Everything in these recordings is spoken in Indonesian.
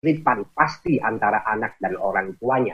kemiripan pasti antara anak dan orang tuanya.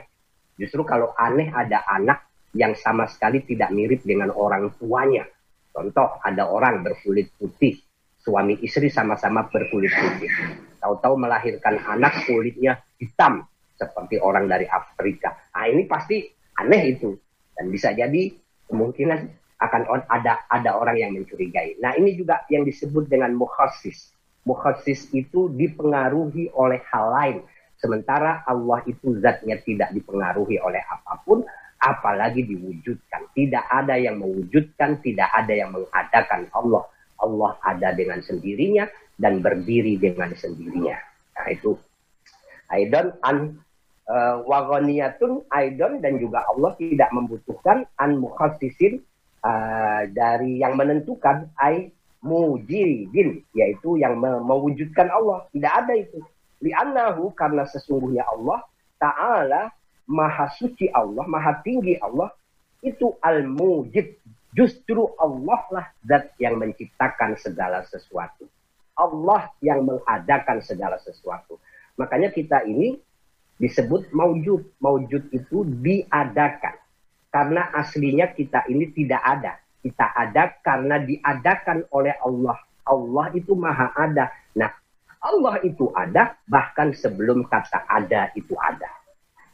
Justru kalau aneh ada anak yang sama sekali tidak mirip dengan orang tuanya. Contoh, ada orang berkulit putih, suami istri sama-sama berkulit putih. Tahu-tahu melahirkan anak kulitnya hitam seperti orang dari Afrika. Nah, ini pasti aneh itu dan bisa jadi kemungkinan akan ada ada orang yang mencurigai. Nah, ini juga yang disebut dengan mukhasis. Mukhasis itu dipengaruhi oleh hal lain. Sementara Allah itu zatnya tidak dipengaruhi oleh apa pun, apalagi diwujudkan. Tidak ada yang mewujudkan, tidak ada yang mengadakan Allah. Allah ada dengan sendirinya dan berdiri dengan sendirinya. Nah itu Aidon an uh, wagoniyatun Aidon dan juga Allah tidak membutuhkan an mukhassisin uh, dari yang menentukan ai mujidin yaitu yang mewujudkan Allah. Tidak ada itu. Li'annahu karena sesungguhnya Allah Ta'ala maha suci Allah, maha tinggi Allah, itu al-mujid. Justru Allah lah zat yang menciptakan segala sesuatu. Allah yang mengadakan segala sesuatu. Makanya kita ini disebut maujud. Maujud itu diadakan. Karena aslinya kita ini tidak ada. Kita ada karena diadakan oleh Allah. Allah itu maha ada. Nah, Allah itu ada bahkan sebelum kata ada itu ada.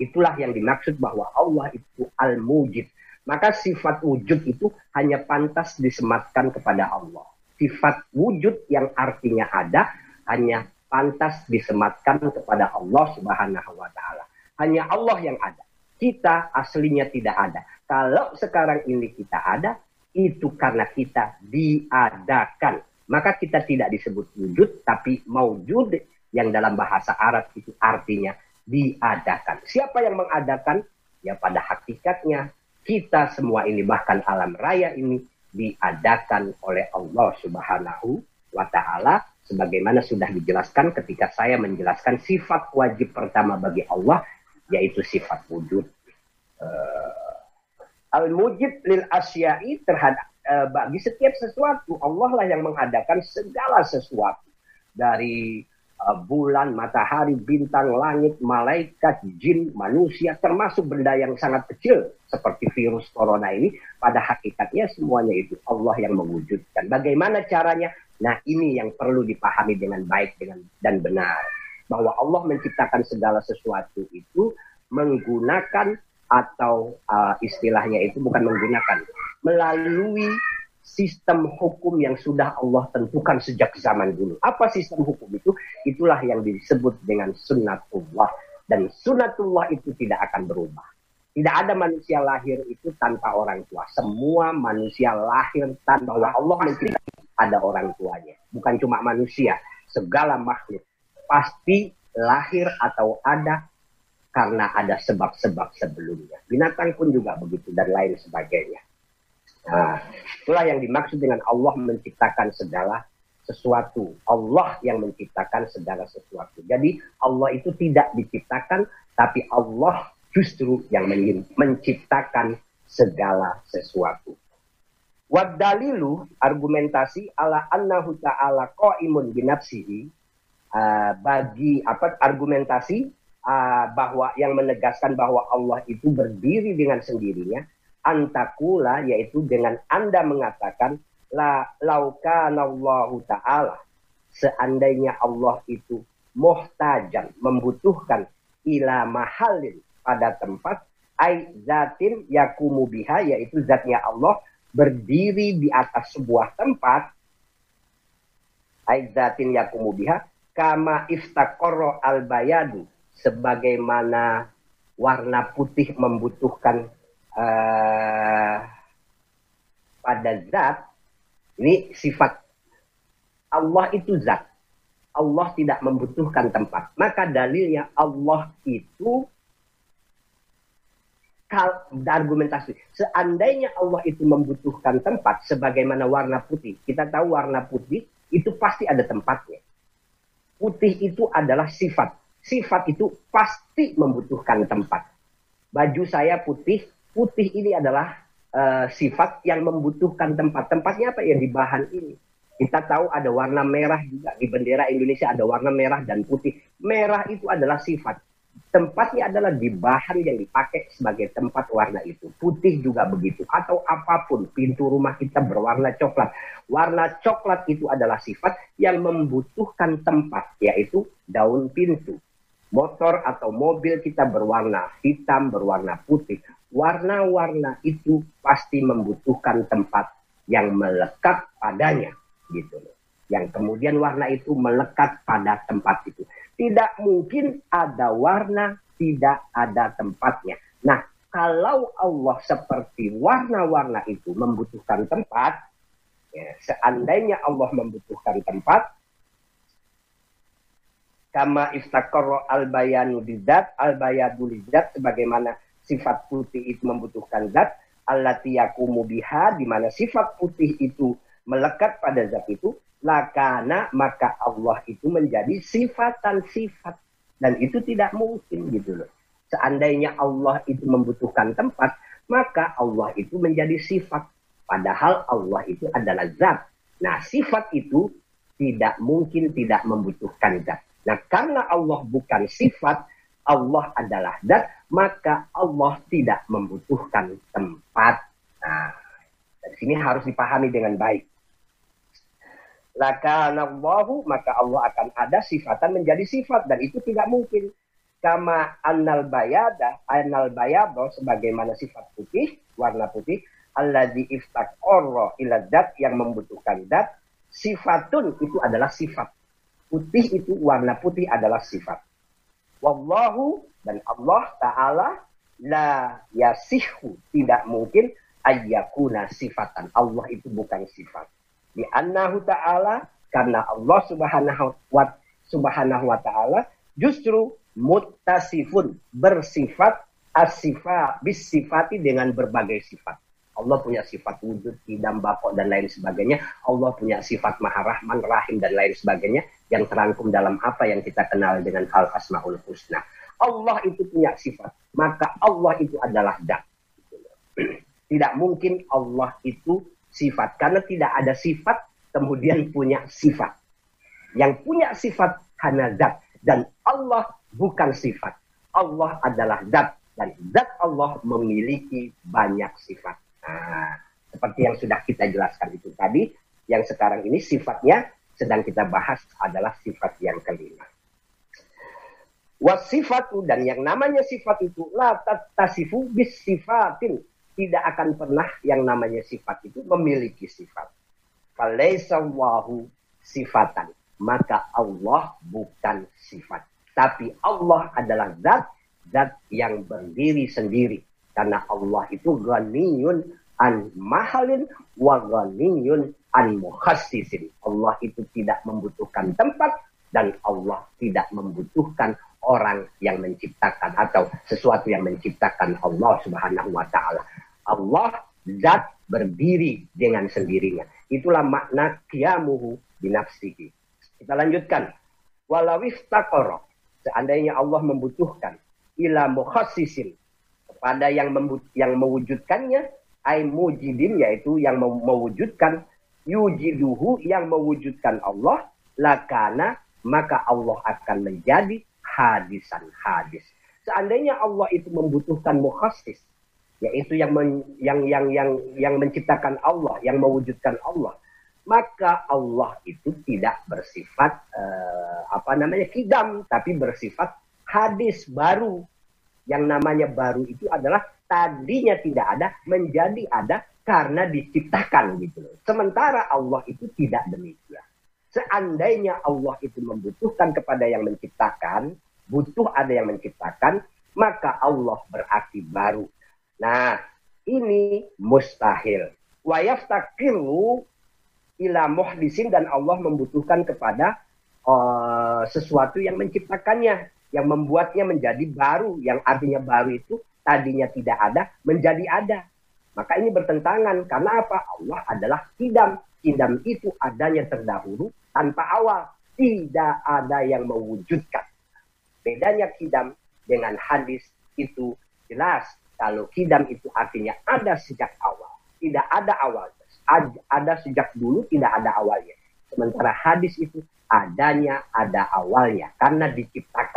Itulah yang dimaksud bahwa Allah itu al-mujid. Maka sifat wujud itu hanya pantas disematkan kepada Allah. Sifat wujud yang artinya ada hanya pantas disematkan kepada Allah Subhanahu wa taala. Hanya Allah yang ada. Kita aslinya tidak ada. Kalau sekarang ini kita ada, itu karena kita diadakan. Maka kita tidak disebut wujud, tapi maujud yang dalam bahasa Arab itu artinya diadakan. Siapa yang mengadakan? Ya pada hakikatnya kita semua ini bahkan alam raya ini diadakan oleh Allah Subhanahu wa taala sebagaimana sudah dijelaskan ketika saya menjelaskan sifat wajib pertama bagi Allah yaitu sifat wujud. Uh, Al-mujid lil asyai terhadap uh, bagi setiap sesuatu Allah lah yang mengadakan segala sesuatu dari Uh, bulan, matahari, bintang, langit, malaikat, jin, manusia, termasuk benda yang sangat kecil seperti virus corona ini, pada hakikatnya semuanya itu Allah yang mewujudkan. Bagaimana caranya? Nah ini yang perlu dipahami dengan baik dengan dan benar. Bahwa Allah menciptakan segala sesuatu itu menggunakan atau uh, istilahnya itu bukan menggunakan, melalui sistem hukum yang sudah Allah tentukan sejak zaman dulu. Apa sistem hukum itu? Itulah yang disebut dengan sunnatullah. Dan sunnatullah itu tidak akan berubah. Tidak ada manusia lahir itu tanpa orang tua. Semua manusia lahir tanpa Allah menciptakan ada orang tuanya. Bukan cuma manusia, segala makhluk. Pasti lahir atau ada karena ada sebab-sebab sebelumnya. Binatang pun juga begitu dan lain sebagainya. Nah, itulah yang dimaksud dengan Allah menciptakan segala sesuatu. Allah yang menciptakan segala sesuatu. Jadi Allah itu tidak diciptakan, tapi Allah justru yang menciptakan segala sesuatu. Wadalilu argumentasi ala annahu ta'ala qa'imun binafsihi uh, bagi apa argumentasi uh, bahwa yang menegaskan bahwa Allah itu berdiri dengan sendirinya antakula yaitu dengan Anda mengatakan la laukanallahu taala. Seandainya Allah itu muhtajan membutuhkan ila mahalin pada tempat ai zatin yakumu biha yaitu zatnya Allah berdiri di atas sebuah tempat ai zatin yakumu biha kama iftaqarra al bayadu sebagaimana warna putih membutuhkan uh, pada zat ini sifat Allah itu zat. Allah tidak membutuhkan tempat. Maka dalilnya Allah itu argumentasi. Seandainya Allah itu membutuhkan tempat sebagaimana warna putih. Kita tahu warna putih itu pasti ada tempatnya. Putih itu adalah sifat. Sifat itu pasti membutuhkan tempat. Baju saya putih, putih ini adalah uh, sifat yang membutuhkan tempat. Tempatnya apa? Ya di bahan ini. Kita tahu ada warna merah juga di bendera Indonesia ada warna merah dan putih. Merah itu adalah sifat. Tempatnya adalah di bahan yang dipakai sebagai tempat warna itu. Putih juga begitu. Atau apa pun. Pintu rumah kita berwarna coklat. Warna coklat itu adalah sifat yang membutuhkan tempat. Yaitu daun pintu. Motor atau mobil kita berwarna hitam, berwarna putih. Warna-warna itu pasti membutuhkan tempat yang melekat padanya gitu loh. Yang kemudian warna itu melekat pada tempat itu. Tidak mungkin ada warna tidak ada tempatnya. Nah, kalau Allah seperti warna-warna itu membutuhkan tempat, ya, seandainya Allah membutuhkan tempat, kama iftakorro al bayanu didat al bayadu lidat sebagaimana sifat putih itu membutuhkan zat allati yakumu biha di mana sifat putih itu melekat pada zat itu, lakana maka Allah itu menjadi sifatan sifat dan itu tidak mungkin gitu loh. Seandainya Allah itu membutuhkan tempat, maka Allah itu menjadi sifat. Padahal Allah itu adalah zat. Nah, sifat itu tidak mungkin tidak membutuhkan zat. Nah, karena Allah bukan sifat, Allah adalah zat, maka Allah tidak membutuhkan tempat. Nah, dari sini harus dipahami dengan baik. Lakanallahu maka Allah akan ada sifatan menjadi sifat dan itu tidak mungkin. Kama annal bayada annal bayado sebagaimana sifat putih warna putih alladzi iftaqarra ila dat yang membutuhkan dat sifatun itu adalah sifat putih itu warna putih adalah sifat. Wallahu dan Allah taala la yasihu tidak mungkin ayyakuna sifatan. Allah itu bukan sifat. Di annahu ta'ala karena Allah subhanahu wa, subhanahu wa ta'ala justru mutasifun bersifat asifa bisifati dengan berbagai sifat. Allah punya sifat wujud, hidam, bako, dan lain sebagainya. Allah punya sifat maha rahman, rahim, dan lain sebagainya yang terangkum dalam apa yang kita kenal dengan al-asma'ul husna. Allah itu punya sifat, maka Allah itu adalah dat. Tidak mungkin Allah itu sifat. Karena tidak ada sifat, kemudian punya sifat. Yang punya sifat hanya zat. Dan Allah bukan sifat. Allah adalah zat. Dan zat Allah memiliki banyak sifat. Nah, seperti yang sudah kita jelaskan itu tadi, yang sekarang ini sifatnya sedang kita bahas adalah sifat yang kelima. Wasifatu dan yang namanya sifat itu la tasifu bis sifatin tidak akan pernah yang namanya sifat itu memiliki sifat. Falaisawahu sifatan. Maka Allah bukan sifat. Tapi Allah adalah zat, zat yang berdiri sendiri. Karena Allah itu ghaniyun an mahalin wa ghaniyun an mukhassisin. Allah itu tidak membutuhkan tempat dan Allah tidak membutuhkan orang yang menciptakan atau sesuatu yang menciptakan Allah Subhanahu wa taala. Allah zat berdiri dengan sendirinya. Itulah makna qiyamuhu binafsihi. Kita lanjutkan. Walawif takoro. Seandainya Allah membutuhkan ila mukhassisin kepada yang yang mewujudkannya ay mujidin yaitu yang mewujudkan yujiduhu yang mewujudkan Allah lakana maka Allah akan menjadi hadisan hadis. Seandainya Allah itu membutuhkan mukhassis yaitu yang men, yang yang yang yang menciptakan Allah, yang mewujudkan Allah, maka Allah itu tidak bersifat uh, apa namanya kidam, tapi bersifat hadis baru. Yang namanya baru itu adalah tadinya tidak ada menjadi ada karena diciptakan gitu Sementara Allah itu tidak demikian. Seandainya Allah itu membutuhkan kepada yang menciptakan, butuh ada yang menciptakan, maka Allah berarti baru. Nah, ini mustahil. Wayaf takiru ila muhdisin dan Allah membutuhkan kepada uh, sesuatu yang menciptakannya, yang membuatnya menjadi baru, yang artinya baru itu tadinya tidak ada menjadi ada. Maka ini bertentangan karena apa? Allah adalah kidam. Kidam itu adanya terdahulu tanpa awal. Tidak ada yang mewujudkan. Bedanya kidam dengan hadis itu jelas kalau kidam itu artinya ada sejak awal. Tidak ada awalnya. Ada sejak dulu, tidak ada awalnya. Sementara hadis itu adanya ada awalnya karena diciptakan.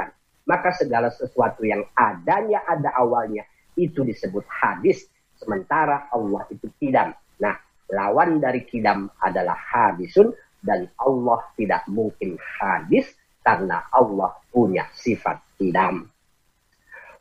Maka segala sesuatu yang adanya ada awalnya itu disebut hadis. Sementara Allah itu kidam. Nah, lawan dari kidam adalah hadisun dan Allah tidak mungkin hadis karena Allah punya sifat kidam.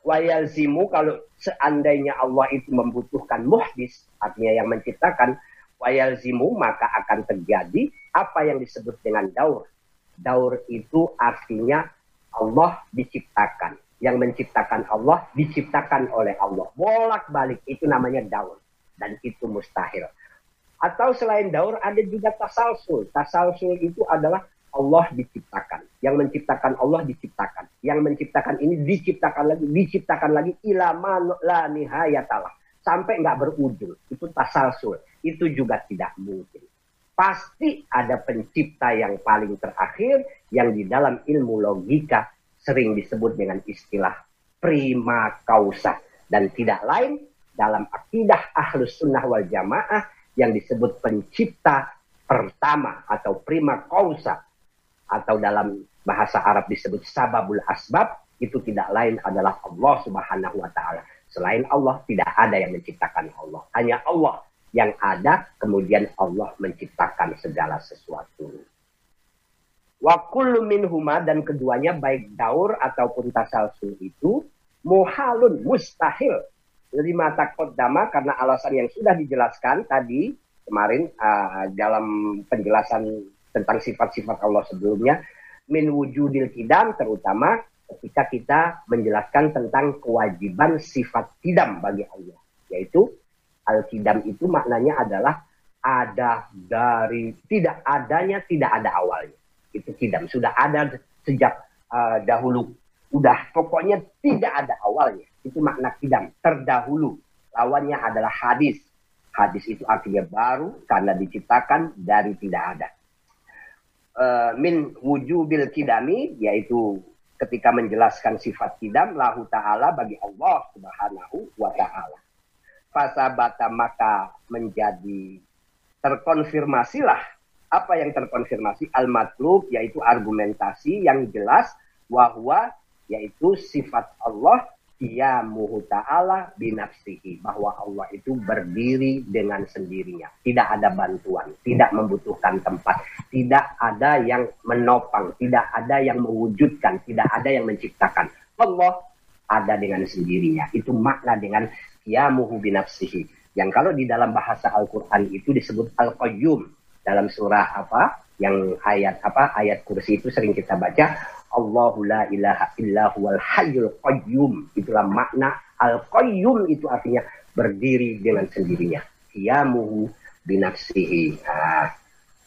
Wayalzimu kalau seandainya Allah itu membutuhkan muhdis, artinya yang menciptakan, wayalzimu maka akan terjadi apa yang disebut dengan daur. Daur itu artinya Allah diciptakan. Yang menciptakan Allah diciptakan oleh Allah. Bolak-balik itu namanya daur. Dan itu mustahil. Atau selain daur ada juga tasalsul. Tasalsul itu adalah Allah diciptakan. Yang menciptakan Allah diciptakan. Yang menciptakan ini diciptakan lagi, diciptakan lagi ilama la. Sampai nggak berujung. Itu tasalsul. Itu juga tidak mungkin. Pasti ada pencipta yang paling terakhir yang di dalam ilmu logika sering disebut dengan istilah prima causa. Dan tidak lain dalam akidah ahlus sunnah wal jamaah yang disebut pencipta pertama atau prima causa atau dalam bahasa Arab disebut sababul asbab itu tidak lain adalah Allah Subhanahu wa taala. Selain Allah tidak ada yang menciptakan Allah. Hanya Allah yang ada kemudian Allah menciptakan segala sesuatu. Wa kullu minhuma dan keduanya baik daur ataupun tasalsul itu muhalun mustahil. Lima takodama karena alasan yang sudah dijelaskan tadi kemarin uh, dalam penjelasan tentang sifat-sifat Allah sebelumnya min wujudil kidam terutama ketika kita menjelaskan tentang kewajiban sifat kidam bagi Allah yaitu al kidam itu maknanya adalah ada dari tidak adanya tidak ada awalnya itu kidam sudah ada sejak uh, dahulu. Udah pokoknya tidak ada awalnya. Itu makna kidam terdahulu. Lawannya adalah hadis. Hadis itu artinya baru karena diciptakan dari tidak ada. Uh, min wujubil kidami yaitu ketika menjelaskan sifat kidam lahu ta'ala bagi Allah subhanahu wa ta'ala. Fasabata maka menjadi terkonfirmasilah apa yang terkonfirmasi? Al-matlub yaitu argumentasi yang jelas bahwa yaitu sifat Allah qiyamuhu ta'ala binafsihi. Bahwa Allah itu berdiri dengan sendirinya. Tidak ada bantuan tidak membutuhkan tempat. Tidak ada yang menopang tidak ada yang mewujudkan tidak ada yang menciptakan. Allah ada dengan sendirinya. Itu makna dengan qiyamuhu binafsihi. Yang kalau di dalam bahasa Al-Qur'an itu disebut al-qayyum dalam surah apa yang ayat apa ayat kursi itu sering kita baca Allahu la ilaha illa huwal hayyul qayyum. Itulah makna al-qayyum itu artinya berdiri dengan sendirinya. Qiyamuhu binafsihi. Nah,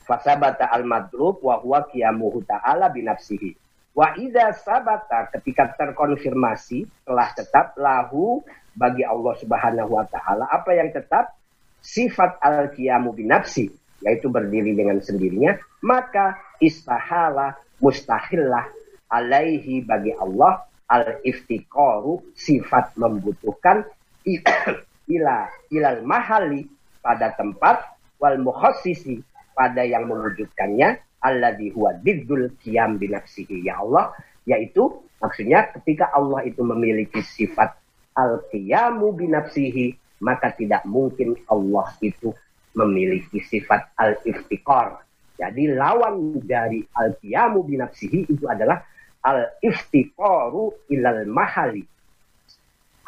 fasabata al-madrub wa huwa qiyamuhu ta'ala binafsihi. Wa idza sabata ketika terkonfirmasi telah tetap lahu bagi Allah Subhanahu wa taala apa yang tetap sifat al-qiyamu binafsi yaitu berdiri dengan sendirinya maka istahala mustahillah alaihi bagi Allah al iftikoru sifat membutuhkan ila ilal mahali pada tempat wal mukhassisi pada yang mewujudkannya alladhi huwa diddul qiyam ya Allah yaitu maksudnya ketika Allah itu memiliki sifat al qiyamu binafsihi maka tidak mungkin Allah itu memiliki sifat al iftikor jadi lawan dari al qiyamu binafsihi itu adalah al-iftiqaru ilal mahali.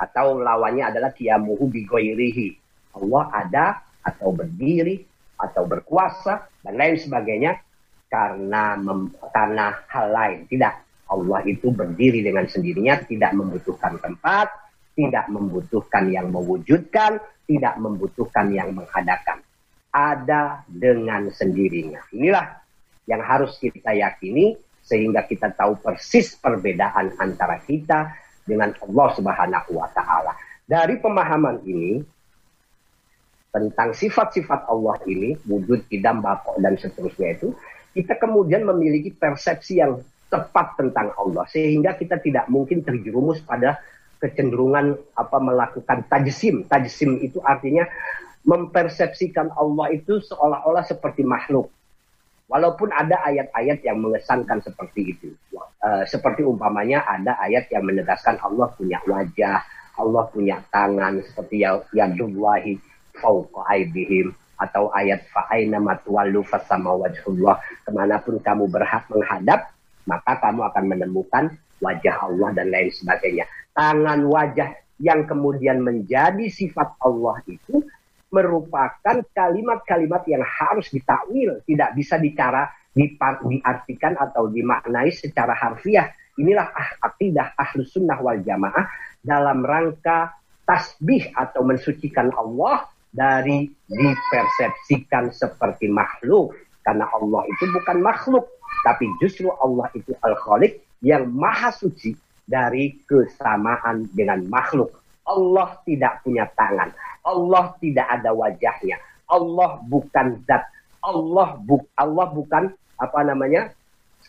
Atau lawannya adalah kiamuhu bigoirihi. Allah ada atau berdiri atau berkuasa dan lain sebagainya karena mem, karena hal lain. Tidak. Allah itu berdiri dengan sendirinya, tidak membutuhkan tempat, tidak membutuhkan yang mewujudkan, tidak membutuhkan yang mengadakan. Ada dengan sendirinya. Inilah yang harus kita yakini sehingga kita tahu persis perbedaan antara kita dengan Allah Subhanahu wa taala. Dari pemahaman ini tentang sifat-sifat Allah ini, wujud, idam, bakok dan seterusnya itu, kita kemudian memiliki persepsi yang tepat tentang Allah sehingga kita tidak mungkin terjerumus pada kecenderungan apa melakukan tajsim. Tajsim itu artinya mempersepsikan Allah itu seolah-olah seperti makhluk Walaupun ada ayat-ayat yang mengesankan seperti itu. Uh, seperti umpamanya ada ayat yang menegaskan Allah punya wajah, Allah punya tangan seperti ya yadullahi fauqa aidihim atau ayat fa'aina matwallu fasama wajhullah ke mana pun kamu berhak menghadap maka kamu akan menemukan wajah Allah dan lain sebagainya. Tangan wajah yang kemudian menjadi sifat Allah itu merupakan kalimat-kalimat yang harus ditakwil, tidak bisa dicara diartikan atau dimaknai secara harfiah. Inilah ah, akidah ahlus sunnah wal jamaah dalam rangka tasbih atau mensucikan Allah dari dipersepsikan seperti makhluk. Karena Allah itu bukan makhluk, tapi justru Allah itu al-khaliq yang maha suci dari kesamaan dengan makhluk. Allah tidak punya tangan. Allah tidak ada wajahnya. Allah bukan zat. Allah bu Allah bukan apa namanya?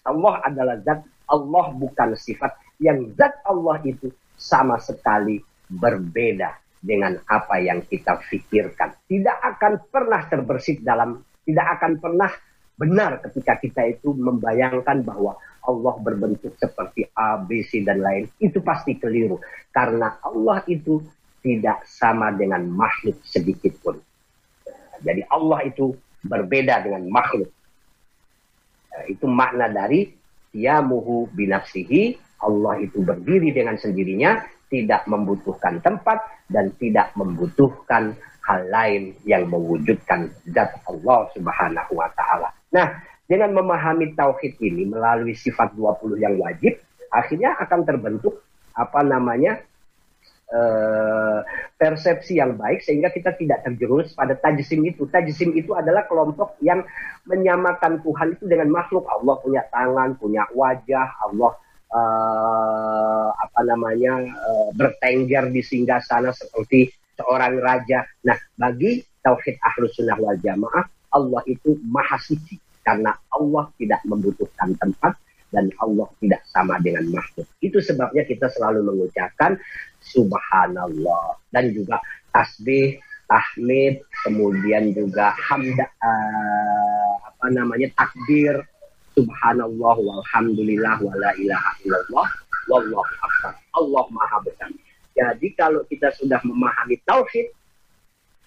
Allah adalah zat. Allah bukan sifat. Yang zat Allah itu sama sekali berbeda dengan apa yang kita pikirkan. Tidak akan pernah terbersit dalam, tidak akan pernah benar ketika kita itu membayangkan bahwa Allah berbentuk seperti A, B, C, dan lain. Itu pasti keliru. Karena Allah itu tidak sama dengan makhluk sedikit pun. Jadi Allah itu berbeda dengan makhluk. Eh, itu makna dari muhu binafsihi. Allah itu berdiri dengan sendirinya, tidak membutuhkan tempat dan tidak membutuhkan hal lain yang mewujudkan zat Allah Subhanahu wa taala. Nah, dengan memahami tauhid ini melalui sifat 20 yang wajib, akhirnya akan terbentuk apa namanya uh, persepsi yang baik sehingga kita tidak terjerumus pada tajsim itu. Tajsim itu adalah kelompok yang menyamakan Tuhan itu dengan makhluk. Allah punya tangan, punya wajah, Allah uh, apa namanya uh, bertengger di singgah sana seperti seorang raja. Nah, bagi tauhid ahlus sunnah wal jamaah, Allah itu maha suci karena Allah tidak membutuhkan tempat dan Allah tidak sama dengan makhluk. Itu sebabnya kita selalu mengucapkan subhanallah dan juga tasbih, tahmid, kemudian juga hamda uh, apa namanya takbir, subhanallah walhamdulillah wala ilaha illallah wallahu akbar. Allah Maha Besar. Jadi kalau kita sudah memahami tauhid,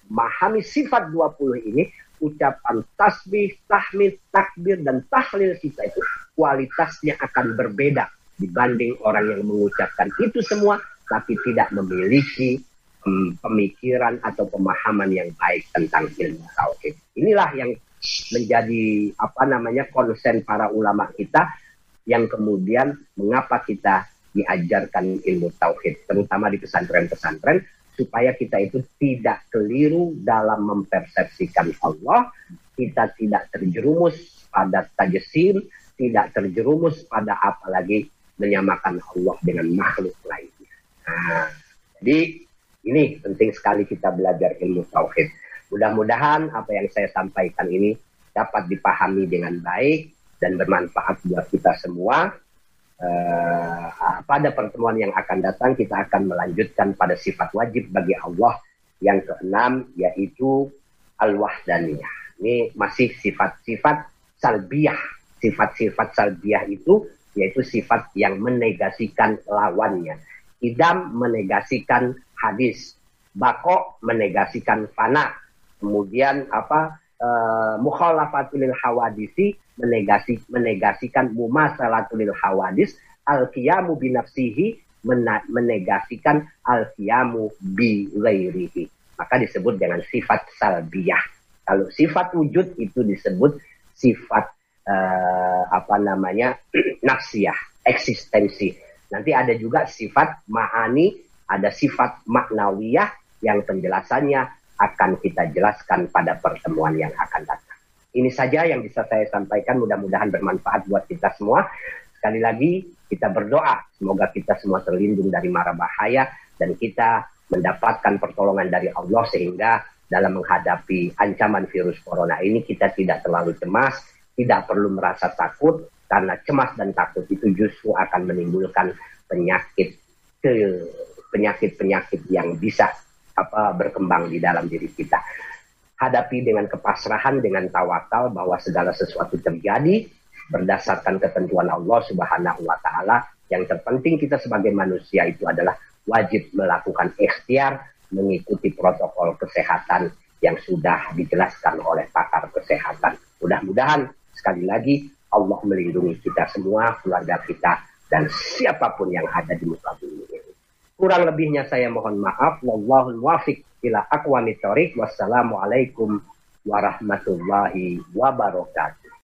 memahami sifat 20 ini, ucapan tasbih, tahmid, takbir, dan tahlil kita itu kualitasnya akan berbeda dibanding orang yang mengucapkan itu semua tapi tidak memiliki um, pemikiran atau pemahaman yang baik tentang ilmu tauhid. Inilah yang menjadi apa namanya konsen para ulama kita yang kemudian mengapa kita diajarkan ilmu tauhid terutama di pesantren-pesantren supaya kita itu tidak keliru dalam mempersepsikan Allah, kita tidak terjerumus pada tajesim, tidak terjerumus pada apalagi menyamakan Allah dengan makhluk lainnya. Nah, jadi ini penting sekali kita belajar ilmu tauhid. Mudah-mudahan apa yang saya sampaikan ini dapat dipahami dengan baik dan bermanfaat buat kita semua uh, pada pertemuan yang akan datang kita akan melanjutkan pada sifat wajib bagi Allah yang keenam yaitu al-wahdaniyah. Ini masih sifat-sifat salbiah. Sifat-sifat salbiah itu yaitu sifat yang menegasikan lawannya. Idam menegasikan hadis, bako menegasikan fana. Kemudian apa? Uh, mukhalafatul hawadisi menegasi menegasikan mumasalatul hawadis al-qiyamu binafsihi menegasikan al-qiyamu bi ghairihi maka disebut dengan sifat salbiyah. Kalau sifat wujud itu disebut sifat uh, apa namanya nafsiyah eksistensi. Nanti ada juga sifat ma'ani ada sifat maknawiyah yang penjelasannya akan kita jelaskan pada pertemuan yang akan datang ini saja yang bisa saya sampaikan. Mudah-mudahan bermanfaat buat kita semua. Sekali lagi kita berdoa semoga kita semua terlindung dari mara bahaya dan kita mendapatkan pertolongan dari Allah sehingga dalam menghadapi ancaman virus corona ini kita tidak terlalu cemas, tidak perlu merasa takut karena cemas dan takut itu justru akan menimbulkan penyakit ke penyakit-penyakit yang bisa apa berkembang di dalam diri kita. Hadapi dengan kepasrahan, dengan tawakal bahwa segala sesuatu terjadi berdasarkan ketentuan Allah Subhanahu wa taala. Yang terpenting kita sebagai manusia itu adalah wajib melakukan ikhtiar mengikuti protokol kesehatan yang sudah dijelaskan oleh pakar kesehatan. Mudah-mudahan sekali lagi Allah melindungi kita semua, keluarga kita, dan siapa pun yang ada di muka bumi. Kurang lebihnya saya mohon maaf. Wallahul muwafiq ila aqwamit thoriq. Wassalamualaikum warahmatullahi wabarakatuh.